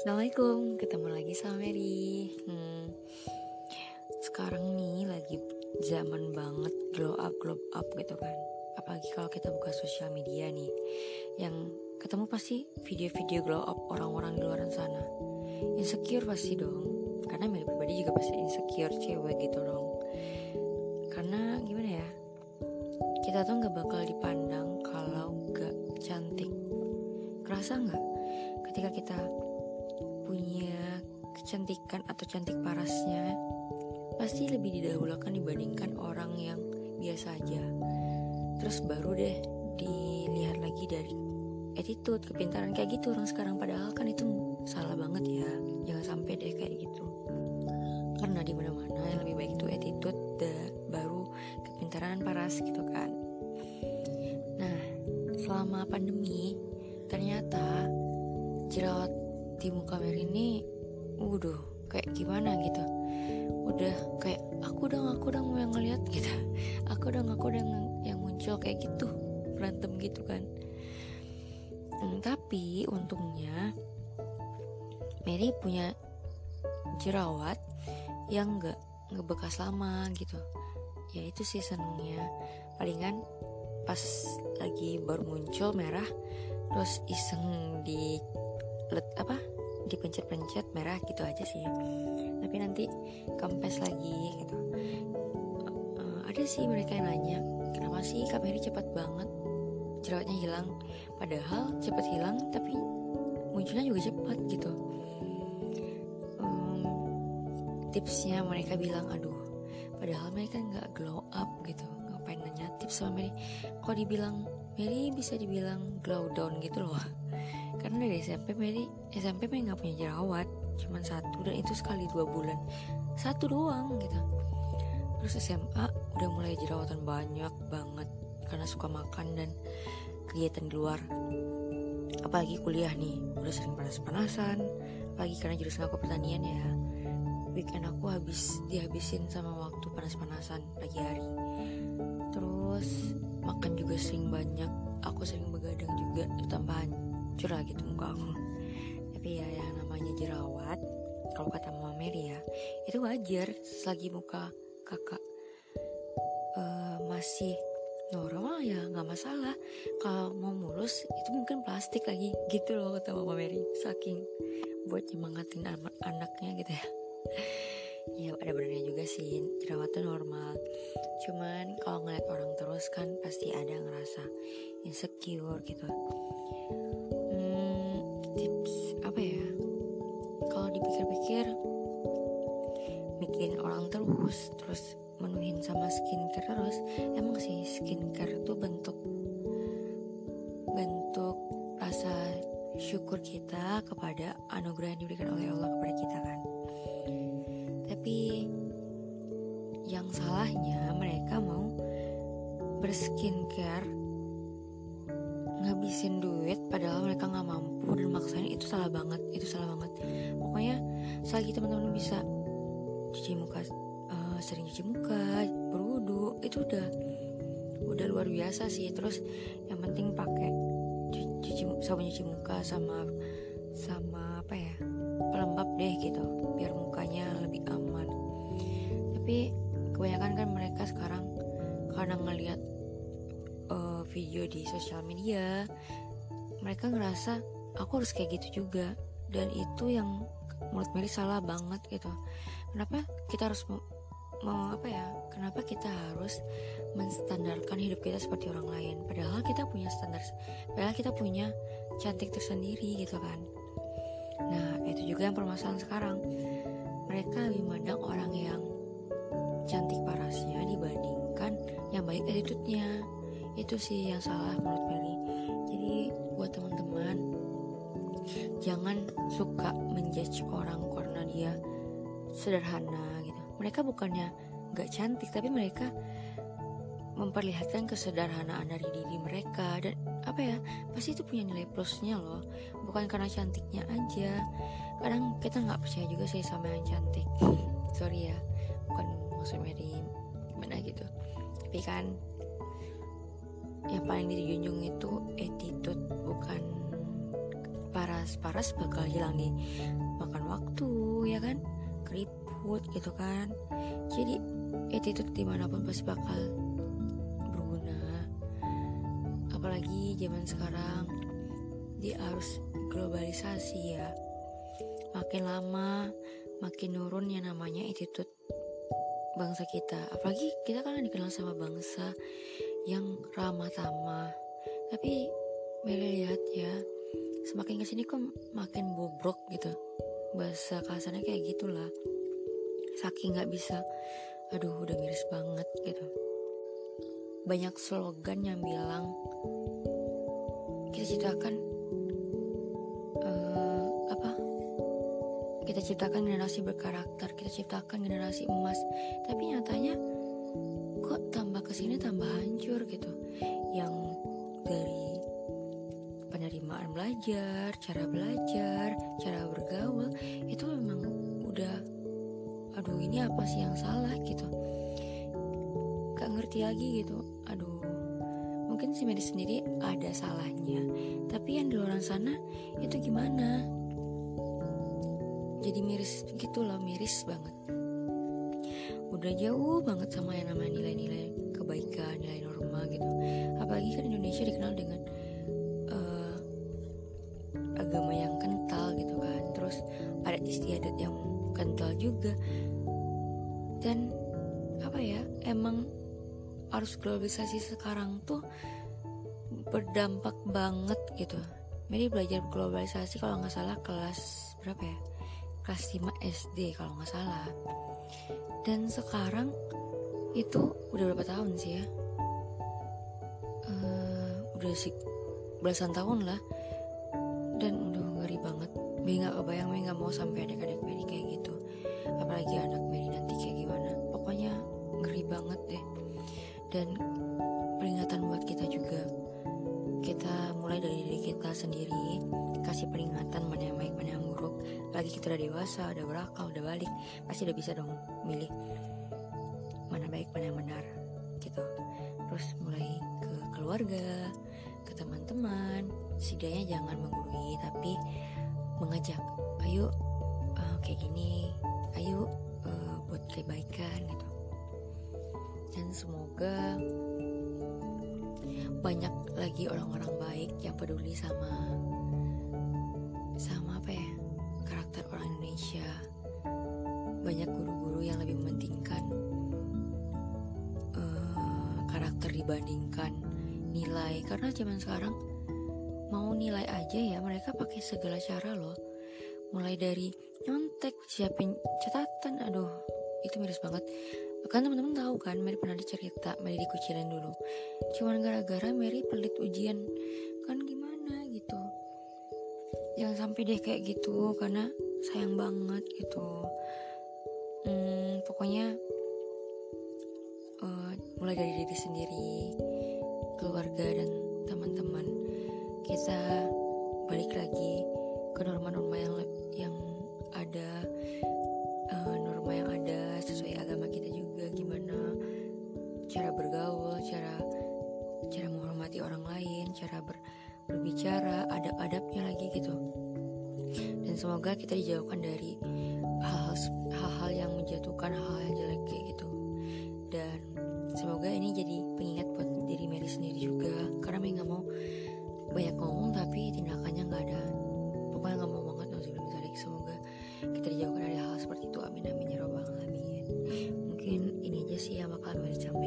Assalamualaikum, ketemu lagi sama Mary. Hmm, sekarang nih lagi zaman banget glow up, glow up gitu kan. Apalagi kalau kita buka sosial media nih, yang ketemu pasti video-video glow up orang-orang di luar sana. Insecure pasti dong, karena Mary pribadi juga pasti insecure cewek gitu dong. Karena gimana ya, kita tuh nggak bakal dipandang kalau gak cantik. Kerasa nggak? Ketika kita punya kecantikan atau cantik parasnya pasti lebih didahulukan dibandingkan orang yang biasa aja. Terus baru deh dilihat lagi dari attitude, kepintaran kayak gitu orang sekarang padahal kan itu salah banget ya. Jangan sampai deh kayak gitu. Karena di mana-mana yang lebih baik itu attitude the, baru kepintaran paras gitu kan. Nah, selama pandemi ternyata jerawat di muka Mary ini udah kayak gimana gitu. Udah kayak aku dong aku dong yang ngeliat gitu. Aku dong aku dong yang muncul kayak gitu berantem gitu kan. Hmm, tapi untungnya Mary punya jerawat yang nggak ngebekas lama gitu. Ya itu sih senengnya palingan pas lagi baru muncul merah terus iseng di let apa dipencet-pencet merah gitu aja sih. Tapi nanti kempes lagi gitu. Uh, ada sih mereka yang nanya kenapa sih Kak cepat banget jerawatnya hilang? Padahal cepat hilang tapi munculnya juga cepat gitu. Um, tipsnya mereka bilang aduh padahal mereka nggak glow up gitu. Ngapain nanya tips sama Mary? Kok dibilang Mary bisa dibilang glow down gitu loh karena SMP Mary SMP Mary nggak punya jerawat. Cuman satu dan itu sekali dua bulan. Satu doang gitu. Terus SMA udah mulai jerawatan banyak banget karena suka makan dan kegiatan di luar. Apalagi kuliah nih udah sering panas-panasan. Apalagi karena jurusan aku pertanian ya. Weekend aku habis dihabisin sama waktu panas-panasan pagi hari. Terus makan juga sering banyak. Aku sering begadang juga tambahan curah gitu muka aku. Tapi ya yang namanya jerawat kalau kata mama Mary ya itu wajar selagi muka kakak uh, masih normal ya nggak masalah. Kalau mau mulus itu mungkin plastik lagi gitu loh kata mama Mary saking buat nyemangatin an anaknya gitu ya. Ya ada benernya juga sih jerawat tuh normal. Cuman kalau ngeliat orang terus kan pasti ada ngerasa insecure gitu tips apa ya kalau dipikir-pikir bikin orang terus terus menuhin sama skincare terus emang sih skincare tuh bentuk bentuk rasa syukur kita kepada anugerah yang diberikan oleh Allah kepada kita kan. Tapi yang salahnya mereka mau berskincare ngabisin duit padahal mereka nggak mampu dan maksain itu salah banget itu salah banget. Pokoknya selagi teman-teman bisa cuci muka uh, sering cuci muka berwudu itu udah udah luar biasa sih. Terus yang penting pakai cuci sabun cuci muka sama sama apa ya pelembab deh gitu biar mukanya lebih aman. Tapi kebanyakan kan mereka sekarang karena ngelihat uh, video di sosial media mereka ngerasa aku harus kayak gitu juga. Dan itu yang menurut Mary salah banget gitu. Kenapa kita harus mau, apa ya? Kenapa kita harus menstandarkan hidup kita seperti orang lain? Padahal kita punya standar padahal kita punya cantik tersendiri gitu kan. Nah itu juga yang permasalahan sekarang. Mereka lebih mandang orang yang cantik parasnya dibandingkan yang baik attitude-nya. Itu sih yang salah menurut Mary. Jadi buat teman-teman jangan suka menjudge orang karena dia sederhana gitu. Mereka bukannya gak cantik tapi mereka memperlihatkan kesederhanaan dari diri mereka. Dan apa ya pasti itu punya nilai plusnya loh. Bukan karena cantiknya aja. Kadang kita nggak percaya juga sih sama yang cantik. Sorry ya bukan maksud Mary. Gimana gitu? Tapi kan yang paling dijunjung itu attitude paras-paras bakal hilang di makan waktu ya kan? Keriput gitu kan. Jadi attitude di mana pun pasti bakal berguna. Apalagi zaman sekarang di arus globalisasi ya. Makin lama makin nurun yang namanya attitude bangsa kita. Apalagi kita kan dikenal sama bangsa yang ramah tamah tapi Mary lihat ya semakin ke sini kok makin bobrok gitu. Bahasa kasarnya kayak gitulah. Saking nggak bisa aduh udah miris banget gitu. Banyak slogan yang bilang kita ciptakan uh, apa? Kita ciptakan generasi berkarakter kita ciptakan generasi emas. Tapi nyatanya kok tambah ke sini tambah hancur gitu. Yang dari penerimaan belajar, cara belajar, cara bergaul itu memang udah aduh ini apa sih yang salah? gitu. Gak ngerti lagi gitu. Aduh mungkin si medis sendiri ada salahnya tapi yang di luar sana itu gimana? Jadi miris gitu loh miris banget. Udah jauh banget sama yang namanya nilai-nilai kebaikan nilai norma gitu. Apalagi kan Indonesia dikenal dengan juga. Dan apa ya emang arus globalisasi sekarang tuh berdampak banget gitu. Mary belajar globalisasi kalau nggak salah kelas berapa ya? Kelas 5 SD kalau nggak salah. Dan sekarang itu udah berapa tahun sih ya? Uh, udah sih belasan tahun lah. Dan udah ngeri banget. Mary nggak kebayang Mary nggak mau sampai adik-adik Mary kayak gitu apalagi anak Mary nanti kayak gimana. Pokoknya ngeri banget deh. Dan peringatan buat kita juga. Kita mulai dari diri kita sendiri. Kasih peringatan mana yang baik mana yang buruk. Lagi kita udah dewasa udah berakal udah balik. Pasti udah bisa dong milih mana baik mana yang benar gitu. Terus mulai ke keluarga ke teman-teman. Setidaknya jangan menggurui tapi mengajak ayo uh, kayak gini ayo uh, buat kebaikan gitu. Dan semoga banyak lagi orang-orang baik yang peduli sama sama apa ya karakter orang Indonesia. Banyak guru-guru yang lebih mementingkan uh, karakter dibandingkan nilai. Karena zaman sekarang mau nilai aja ya mereka pakai segala cara loh mulai dari nyontek siapin catatan aduh itu miris banget. Kan teman-teman tahu kan Mary pernah dicerita Mary dikucilin dulu. Cuman gara-gara Mary pelit ujian. Kan gimana gitu? Jangan sampai deh kayak gitu karena sayang banget gitu. Hmm, pokoknya uh, mulai dari diri sendiri keluarga dan teman-teman. Kita balik lagi ke norma-norma yang yang kita dijauhkan dari hal-hal yang menjatuhkan hal-hal yang jelek kayak gitu. Dan semoga ini jadi pengingat buat diri Mary sendiri juga. Karena Mary nggak mau banyak ngomong tapi tindakannya nggak ada. Pokoknya nggak mau banget sebelum tarik semoga kita dijauhkan dari hal seperti itu. Amin amin ya robbal alamin. Mungkin ini aja sih yang bakal Mary sampaikan